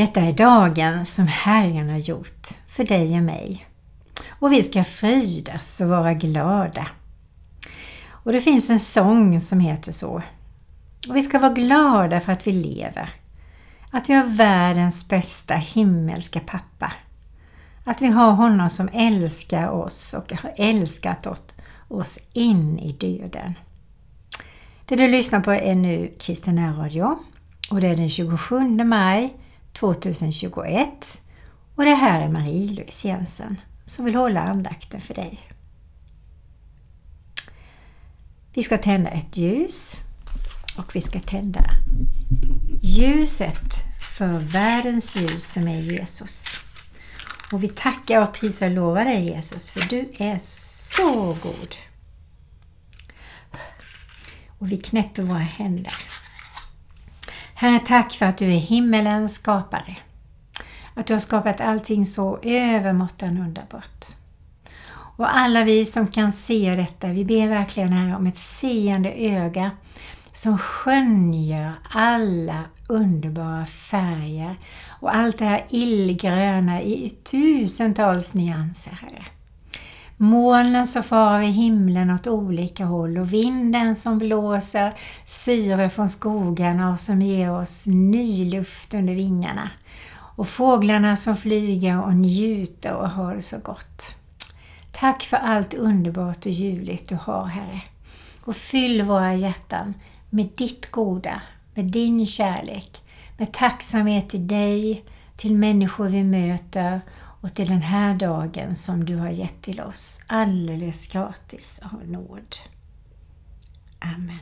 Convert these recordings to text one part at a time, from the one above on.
Detta är dagen som Herren har gjort för dig och mig. Och vi ska frydas och vara glada. Och det finns en sång som heter så. Och vi ska vara glada för att vi lever. Att vi har världens bästa himmelska pappa. Att vi har honom som älskar oss och har älskat oss in i döden. Det du lyssnar på är nu Kristina Radio och det är den 27 maj 2021 och det här är Marie-Louise Jensen som vill hålla andakten för dig. Vi ska tända ett ljus och vi ska tända ljuset för världens ljus som är Jesus. Och vi tackar och prisar och lovar dig Jesus för du är så god. Och vi knäpper våra händer. Herre, tack för att du är himmelens skapare. Att du har skapat allting så övermåttan underbart. Och alla vi som kan se detta, vi ber verkligen här om ett seende öga som skönjer alla underbara färger och allt det här illgröna i tusentals nyanser, Herre. Molnen som far över himlen åt olika håll och vinden som blåser syre från skogarna och som ger oss ny luft under vingarna. Och fåglarna som flyger och njuter och har det så gott. Tack för allt underbart och ljuvligt du har, Herre. Och fyll våra hjärtan med ditt goda, med din kärlek, med tacksamhet till dig, till människor vi möter och till den här dagen som du har gett till oss alldeles gratis av nåd. Amen.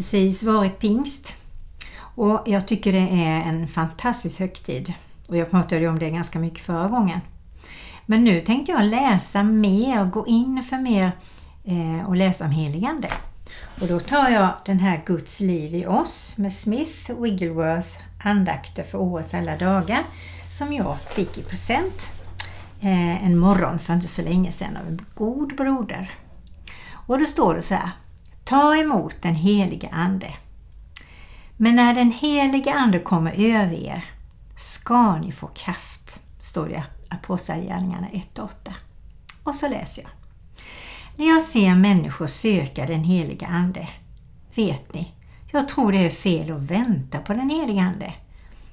Precis varit pingst. Och jag tycker det är en fantastisk högtid. Och jag pratade ju om det ganska mycket förra gången. Men nu tänkte jag läsa mer, gå in för mer eh, och läsa om heligande. Och då tar jag den här Guds liv i oss med Smith Wiggleworth andakter för årets alla dagar som jag fick i present eh, en morgon för inte så länge sedan av en god broder. Och då står det så här Ta emot den helige Ande. Men när den helige Ande kommer över er ska ni få kraft, står det i Apostlagärningarna 1-8. Och så läser jag. När jag ser människor söka den heliga Ande, vet ni, jag tror det är fel att vänta på den heliga Ande.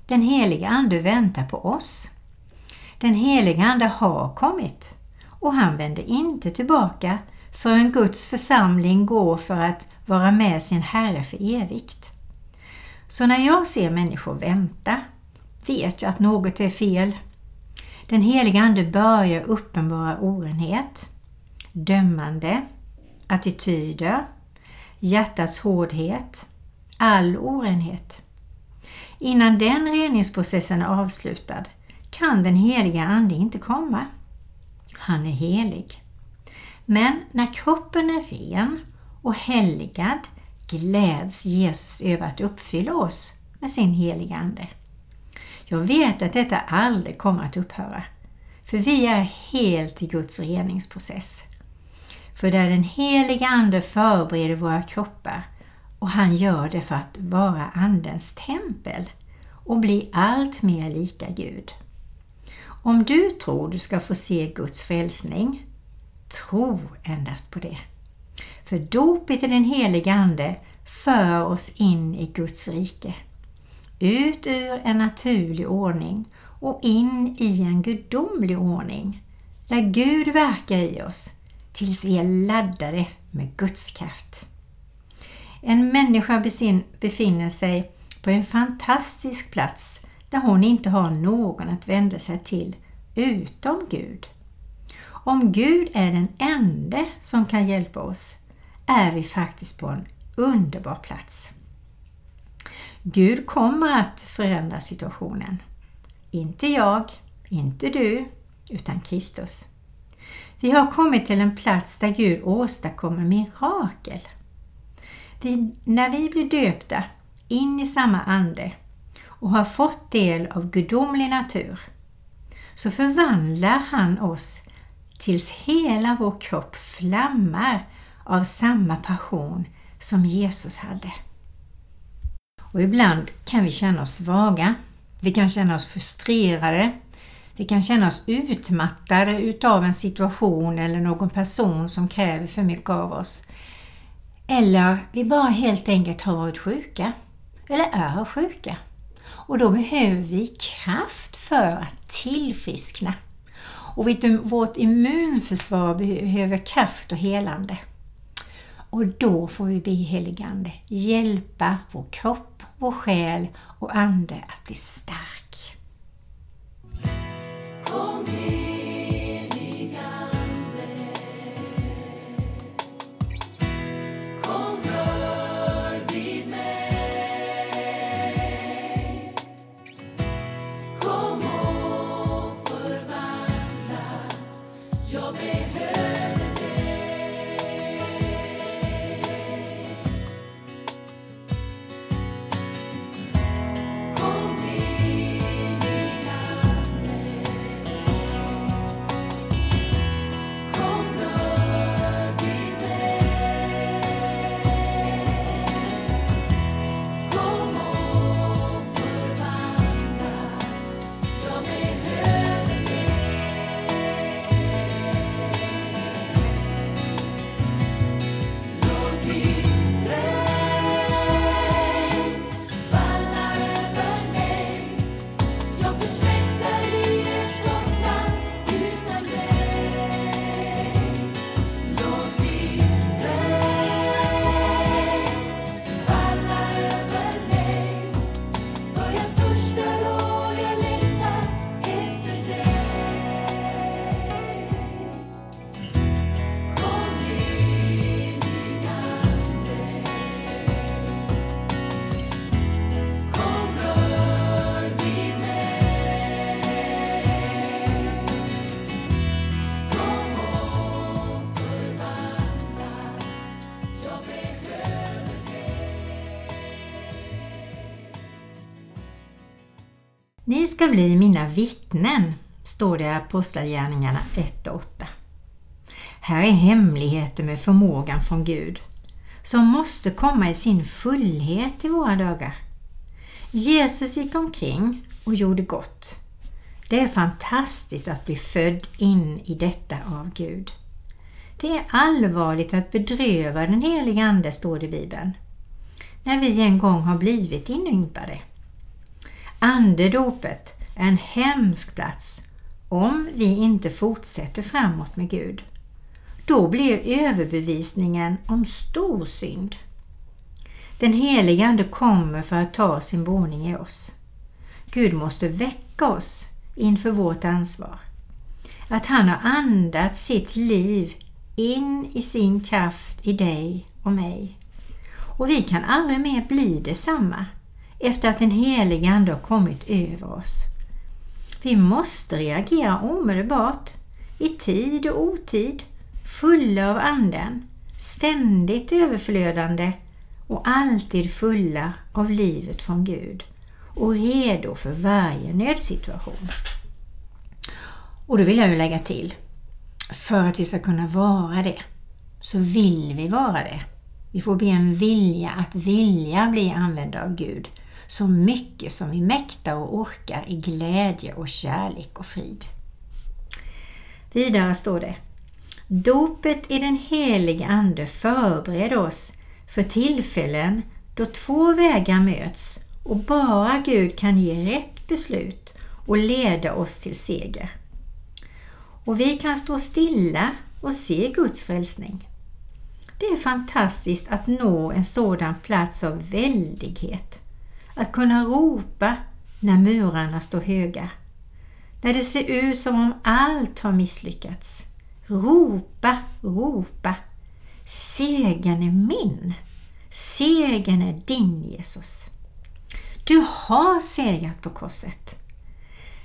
Den heliga Ande väntar på oss. Den heliga Ande har kommit och han vänder inte tillbaka förrän Guds församling går för att vara med sin Herre för evigt. Så när jag ser människor vänta, vet jag att något är fel. Den heliga Ande börjar uppenbara orenhet, dömande, attityder, hjärtats hårdhet, all orenhet. Innan den reningsprocessen är avslutad kan den heliga Ande inte komma. Han är helig. Men när kroppen är ren och helgad gläds Jesus över att uppfylla oss med sin heliga Ande. Jag vet att detta aldrig kommer att upphöra, för vi är helt i Guds reningsprocess. För där den heliga Ande förbereder våra kroppar och han gör det för att vara Andens tempel och bli allt mer lika Gud. Om du tror du ska få se Guds frälsning, tro endast på det. För dopet i den heliga Ande för oss in i Guds rike. Ut ur en naturlig ordning och in i en gudomlig ordning. Där Gud verkar i oss tills vi är laddade med Guds kraft. En människa befinner sig på en fantastisk plats där hon inte har någon att vända sig till utom Gud. Om Gud är den enda som kan hjälpa oss är vi faktiskt på en underbar plats. Gud kommer att förändra situationen. Inte jag, inte du, utan Kristus. Vi har kommit till en plats där Gud åstadkommer mirakel. Vi, när vi blir döpta in i samma ande och har fått del av gudomlig natur så förvandlar han oss tills hela vår kropp flammar av samma passion som Jesus hade. Och ibland kan vi känna oss svaga. Vi kan känna oss frustrerade. Vi kan känna oss utmattade utav en situation eller någon person som kräver för mycket av oss. Eller vi bara helt enkelt har varit sjuka. Eller är sjuka. Och då behöver vi kraft för att tillfriskna. Och vårt immunförsvar behöver kraft och helande. Och då får vi be heligande hjälpa vår kropp, vår själ och ande att bli stark. Ni ska bli mina vittnen, står det i Apostlagärningarna 1 och 8. Här är hemligheten med förmågan från Gud, som måste komma i sin fullhet i våra dagar. Jesus gick omkring och gjorde gott. Det är fantastiskt att bli född in i detta av Gud. Det är allvarligt att bedröva den heliga Ande, står det i Bibeln. När vi en gång har blivit inympade. Andedopet är en hemsk plats om vi inte fortsätter framåt med Gud. Då blir överbevisningen om stor synd. Den helige Ande kommer för att ta sin boning i oss. Gud måste väcka oss inför vårt ansvar. Att han har andat sitt liv in i sin kraft i dig och mig. Och vi kan aldrig mer bli detsamma efter att den helige Ande har kommit över oss. Vi måste reagera omedelbart, i tid och otid, fulla av Anden, ständigt överflödande och alltid fulla av livet från Gud och redo för varje nödsituation. Och då vill jag ju lägga till, för att vi ska kunna vara det, så vill vi vara det. Vi får be en vilja att vilja bli använda av Gud så mycket som vi mäktar och orkar i glädje och kärlek och frid. Vidare står det Dopet i den helige Ande förbereder oss för tillfällen då två vägar möts och bara Gud kan ge rätt beslut och leda oss till seger. Och vi kan stå stilla och se Guds frälsning. Det är fantastiskt att nå en sådan plats av väldighet. Att kunna ropa när murarna står höga. När det ser ut som om allt har misslyckats. Ropa, ropa. Segern är min. Segern är din Jesus. Du har segrat på korset.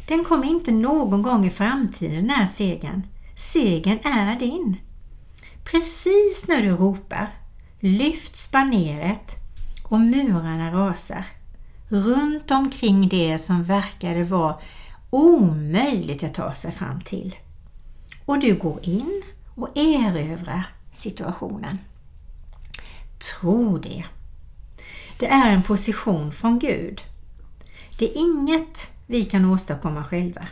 Den kommer inte någon gång i framtiden när segern. Segern är din. Precis när du ropar lyfts baneret och murarna rasar runt omkring det som verkade vara omöjligt att ta sig fram till. Och du går in och erövrar situationen. Tro det. Det är en position från Gud. Det är inget vi kan åstadkomma själva.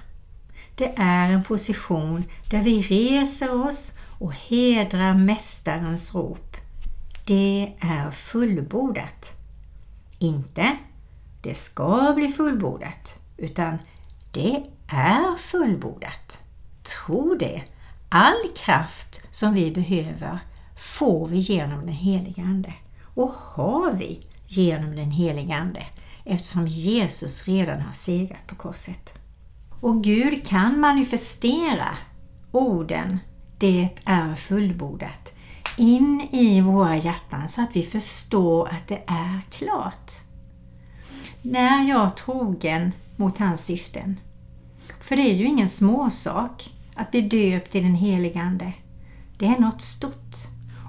Det är en position där vi reser oss och hedrar Mästarens rop. Det är fullbordat. Inte det ska bli fullbordat, utan det är fullbordat. Tro det. All kraft som vi behöver får vi genom den helige Ande. Och har vi genom den helige Ande eftersom Jesus redan har segrat på korset. Och Gud kan manifestera orden Det är fullbordat in i våra hjärtan så att vi förstår att det är klart. När jag trogen mot hans syften. För det är ju ingen småsak att bli döpt i den helige Ande. Det är något stort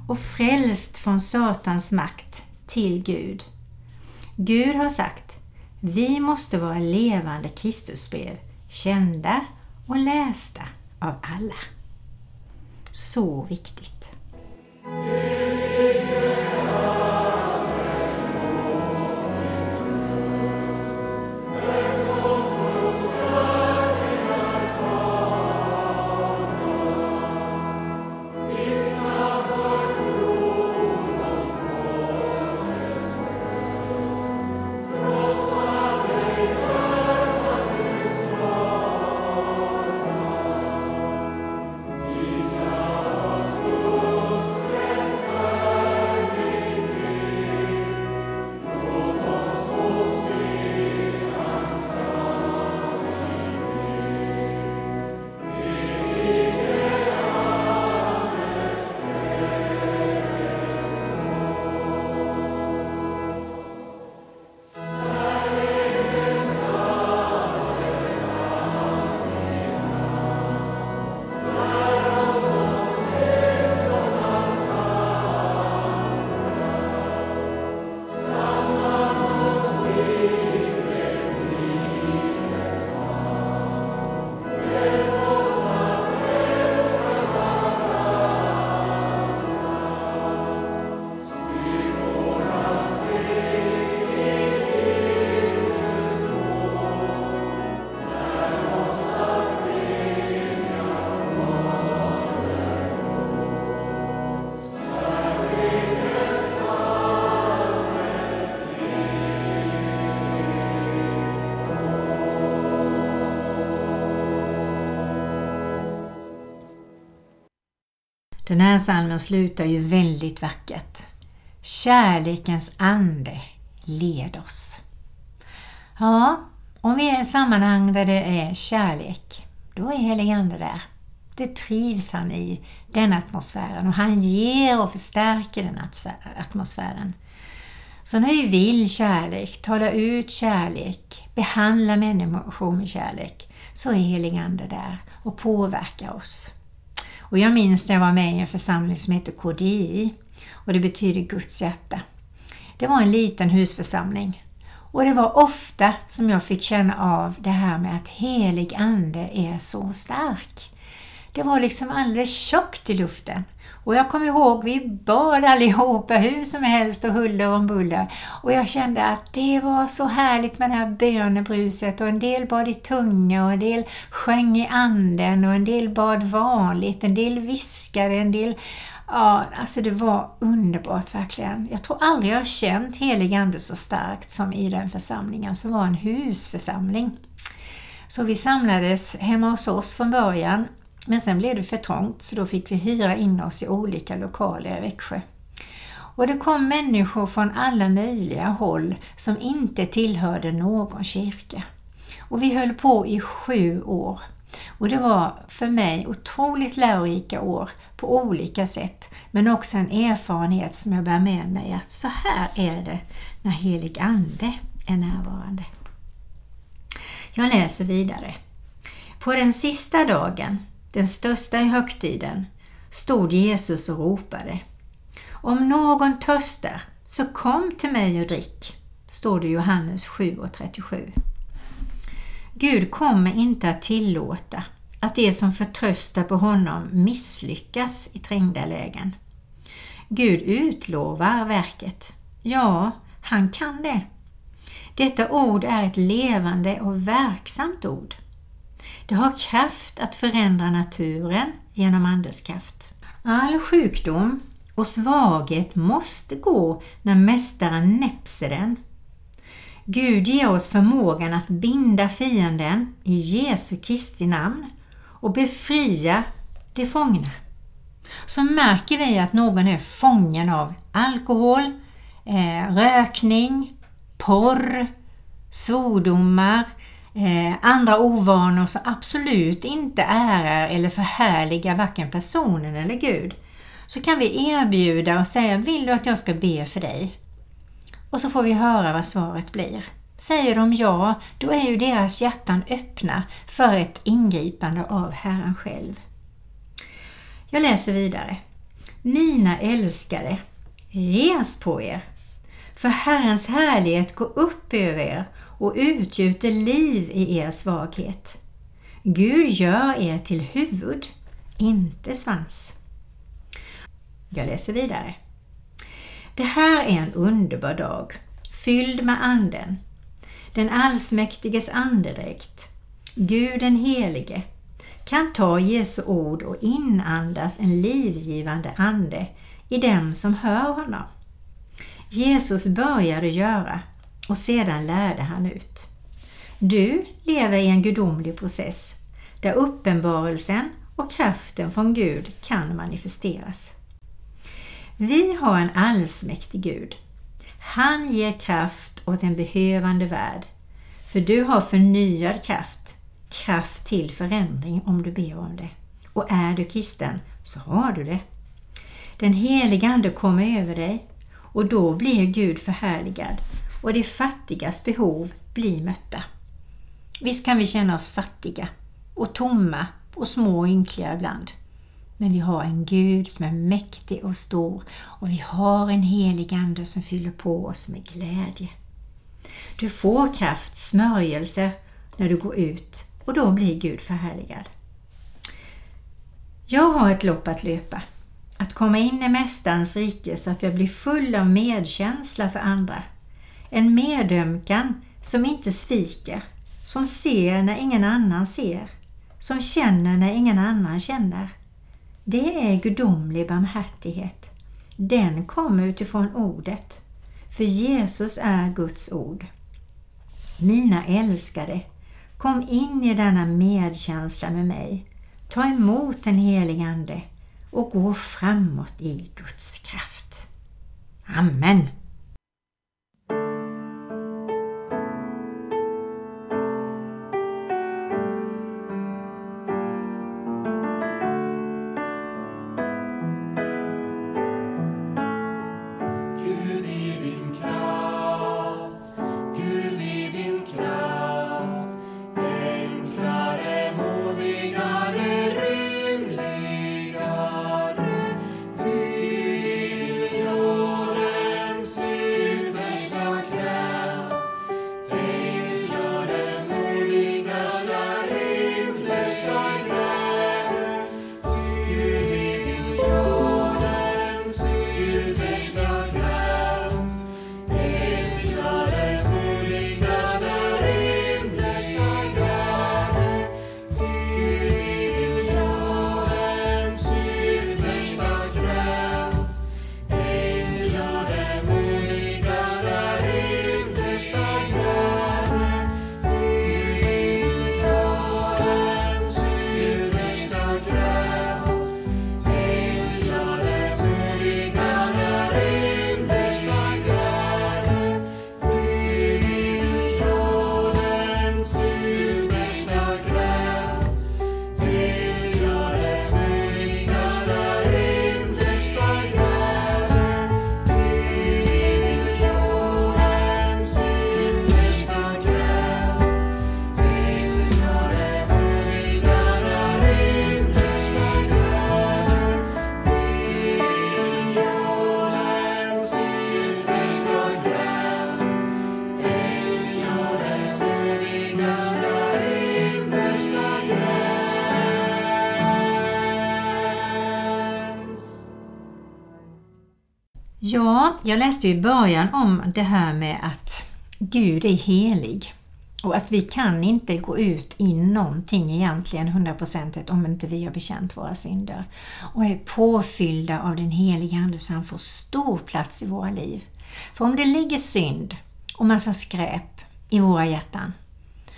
och frälst från Satans makt till Gud. Gud har sagt, vi måste vara levande Kristusbrev, kända och lästa av alla. Så viktigt. Den här salmen slutar ju väldigt vackert. Kärlekens ande led oss. Ja, om vi är i sammanhang där det är kärlek, då är helig Ande där. Det trivs han i, den atmosfären och han ger och förstärker den atmosfären. Så när vi vill kärlek, tala ut kärlek, behandla människor med kärlek, så är helig Ande där och påverkar oss. Och jag minns när jag var med i en församling som heter KDI och det betyder Guds hjärta. Det var en liten husförsamling och det var ofta som jag fick känna av det här med att helig Ande är så stark. Det var liksom alldeles tjockt i luften. Och jag kommer ihåg, vi bad allihopa hur som helst och huller om buller. Och jag kände att det var så härligt med det här bönebruset och en del bad i tunga och en del sjöng i anden och en del bad vanligt, en del viskade, en del Ja, alltså det var underbart verkligen. Jag tror aldrig jag har känt helig ande så starkt som i den församlingen som var en husförsamling. Så vi samlades hemma hos oss från början men sen blev det för trångt så då fick vi hyra in oss i olika lokaler i Växjö. Och det kom människor från alla möjliga håll som inte tillhörde någon kyrka. Och vi höll på i sju år. Och det var för mig otroligt lärorika år på olika sätt. Men också en erfarenhet som jag bär med mig att så här är det när helig Ande är närvarande. Jag läser vidare. På den sista dagen den största i högtiden, stod Jesus och ropade. Om någon törstar, så kom till mig och drick, står det i Johannes 7 och 37. Gud kommer inte att tillåta att de som förtröstar på honom misslyckas i trängda lägen. Gud utlovar verket. Ja, han kan det. Detta ord är ett levande och verksamt ord. Det har kraft att förändra naturen genom Andens kraft. All sjukdom och svaghet måste gå när Mästaren näpser den. Gud ger oss förmågan att binda fienden i Jesu Kristi namn och befria de fångna. Så märker vi att någon är fången av alkohol, eh, rökning, porr, svordomar, eh, andra ovanor som absolut inte ärar eller förhärligar varken personen eller Gud, så kan vi erbjuda och säga Vill du att jag ska be för dig? Och så får vi höra vad svaret blir. Säger de ja, då är ju deras hjärtan öppna för ett ingripande av Herren själv. Jag läser vidare. Mina älskade, res på er, för Herrens härlighet går upp över er och utgjuter liv i er svaghet. Gud gör er till huvud, inte svans. Jag läser vidare. Det här är en underbar dag, fylld med Anden. Den allsmäktiges andedräkt, Gud den helige, kan ta Jesu ord och inandas en livgivande ande i dem som hör honom. Jesus började göra och sedan lärde han ut. Du lever i en gudomlig process där uppenbarelsen och kraften från Gud kan manifesteras. Vi har en allsmäktig Gud. Han ger kraft åt en behövande värld. För du har förnyad kraft, kraft till förändring om du ber om det. Och är du kristen så har du det. Den heliga Ande kommer över dig och då blir Gud förhärligad och de fattigas behov blir mötta. Visst kan vi känna oss fattiga och tomma och små och ynkliga ibland. Men vi har en Gud som är mäktig och stor och vi har en helig Ande som fyller på oss med glädje. Du får kraft, smörjelse när du går ut och då blir Gud förhärligad. Jag har ett lopp att löpa. Att komma in i Mästarens rike så att jag blir full av medkänsla för andra. En medömkan som inte sviker, som ser när ingen annan ser, som känner när ingen annan känner. Det är gudomlig barmhärtighet. Den kommer utifrån ordet, för Jesus är Guds ord. Mina älskade, kom in i denna medkänsla med mig. Ta emot den helige Ande och gå framåt i Guds kraft. Amen. Jag läste i början om det här med att Gud är helig och att vi kan inte gå ut i någonting egentligen hundraprocentigt om inte vi har bekänt våra synder och är påfyllda av den heliga Ande så han får stor plats i våra liv. För om det ligger synd och massa skräp i våra hjärtan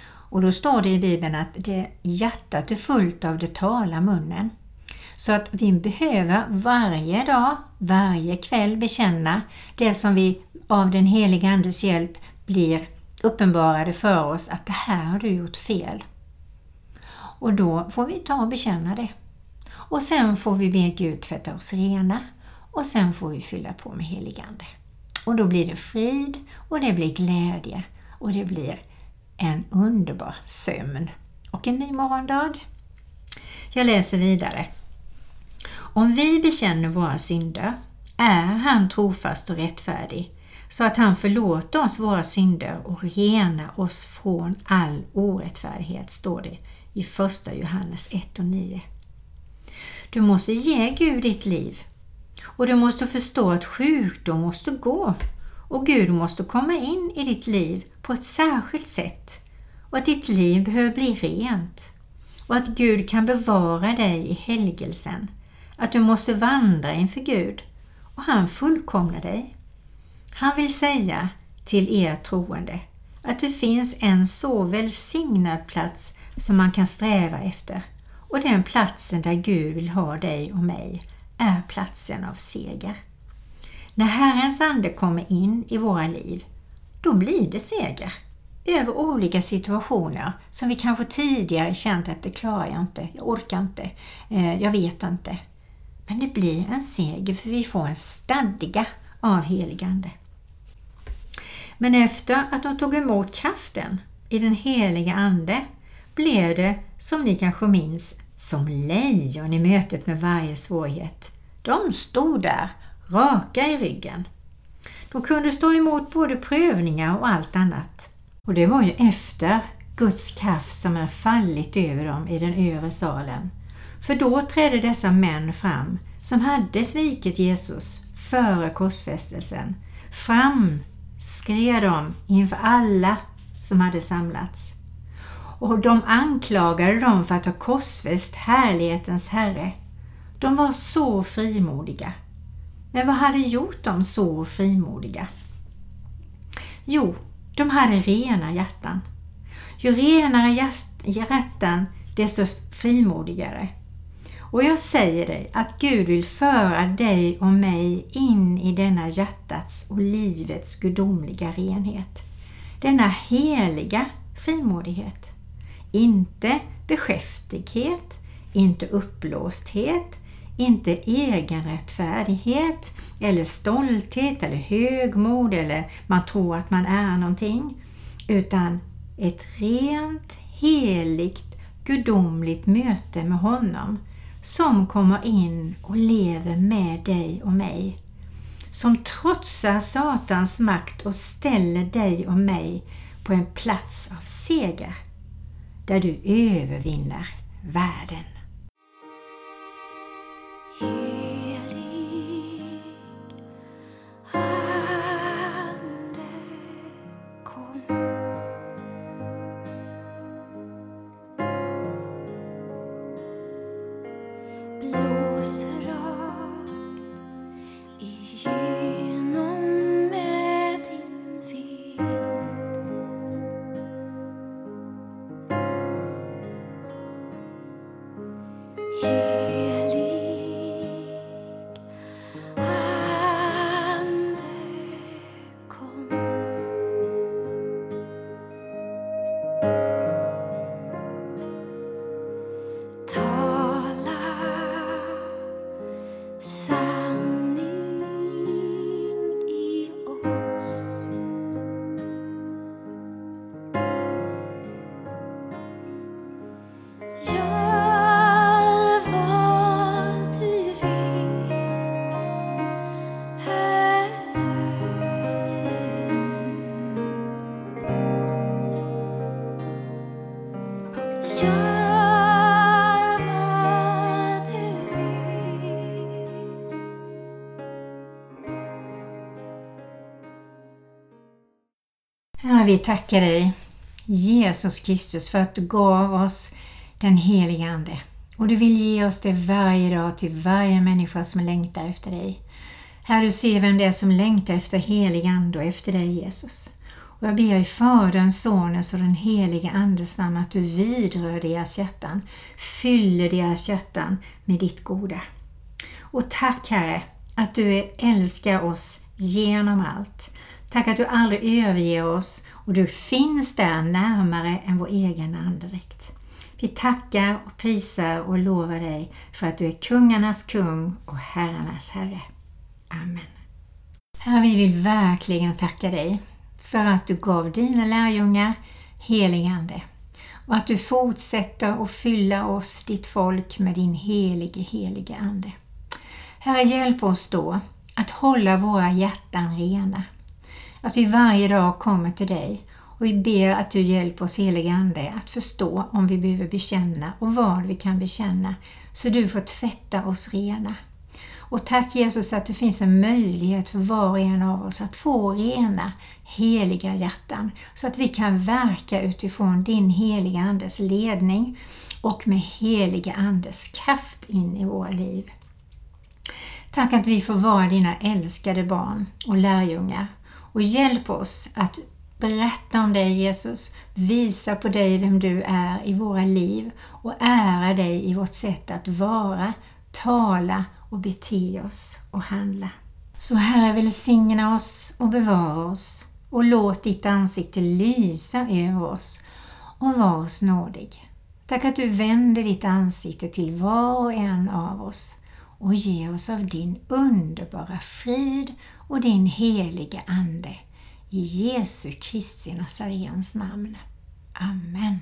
och då står det i Bibeln att det hjärtat är fullt av det talar munnen. Så att vi behöver varje dag, varje kväll bekänna det som vi av den heliga Andes hjälp blir uppenbarade för oss att det här har du gjort fel. Och då får vi ta och bekänna det. Och sen får vi be Gud tvätta oss rena och sen får vi fylla på med heligande. Och då blir det frid och det blir glädje och det blir en underbar sömn och en ny morgondag. Jag läser vidare. Om vi bekänner våra synder är han trofast och rättfärdig så att han förlåter oss våra synder och renar oss från all orättfärdighet, står det i första Johannes 1 och 9. Du måste ge Gud ditt liv och du måste förstå att sjukdom måste gå och Gud måste komma in i ditt liv på ett särskilt sätt och att ditt liv behöver bli rent och att Gud kan bevara dig i helgelsen. Att du måste vandra inför Gud och han fullkomnar dig. Han vill säga till er troende att det finns en så välsignad plats som man kan sträva efter och den platsen där Gud vill ha dig och mig är platsen av seger. När Herrens ande kommer in i våra liv, då blir det seger över olika situationer som vi kanske tidigare känt att det klarar jag inte, jag orkar inte, eh, jag vet inte. Men det blir en seger för vi får en stadga av heligande. Men efter att de tog emot kraften i den heliga Ande blev det, som ni kanske minns, som lejon i mötet med varje svårighet. De stod där, raka i ryggen. De kunde stå emot både prövningar och allt annat. Och det var ju efter Guds kraft som hade fallit över dem i den övre salen. För då trädde dessa män fram som hade svikit Jesus före korsfästelsen. Fram skred de inför alla som hade samlats. Och de anklagade dem för att ha korsfäst härlighetens Herre. De var så frimodiga. Men vad hade gjort dem så frimodiga? Jo, de hade rena hjärtan. Ju renare hjärtan, desto frimodigare. Och jag säger dig att Gud vill föra dig och mig in i denna hjärtats och livets gudomliga renhet. Denna heliga frimodighet. Inte beskäftighet, inte uppblåsthet, inte egenrättfärdighet eller stolthet eller högmod eller man tror att man är någonting. Utan ett rent, heligt, gudomligt möte med honom som kommer in och lever med dig och mig. Som trotsar Satans makt och ställer dig och mig på en plats av seger. Där du övervinner världen. Ja, vi tackar dig Jesus Kristus för att du gav oss den heliga Ande. Och du vill ge oss det varje dag till varje människa som längtar efter dig. Herre, du ser vem det är som längtar efter helig Ande och efter dig Jesus. Och jag ber i Faderns, Sonens och den heliga Andes namn att du vidrör deras hjärtan, fyller deras hjärtan med ditt goda. Och tack Herre att du älskar oss genom allt. Tack att du aldrig överger oss och du finns där närmare än vår egen andedräkt. Vi tackar och prisar och lovar dig för att du är kungarnas kung och herrarnas herre. Amen. Herre, vi vill verkligen tacka dig för att du gav dina lärjungar helig Ande och att du fortsätter att fylla oss, ditt folk, med din helige, helige Ande. Herre, hjälp oss då att hålla våra hjärtan rena. Att vi varje dag kommer till dig och vi ber att du hjälper oss helige Ande att förstå om vi behöver bekänna och vad vi kan bekänna så du får tvätta oss rena. Och tack Jesus att det finns en möjlighet för var och en av oss att få rena, heliga hjärtan så att vi kan verka utifrån din heliga Andes ledning och med heliga Andes kraft in i våra liv. Tack att vi får vara dina älskade barn och lärjungar och hjälp oss att berätta om dig Jesus, visa på dig vem du är i våra liv och ära dig i vårt sätt att vara, tala och bete oss och handla. Så Herre välsigna oss och bevara oss och låt ditt ansikte lysa över oss och var oss nådig. Tack att du vänder ditt ansikte till var och en av oss och ger oss av din underbara frid och din heliga Ande. I Jesu Kristi Nazarens namn. Amen.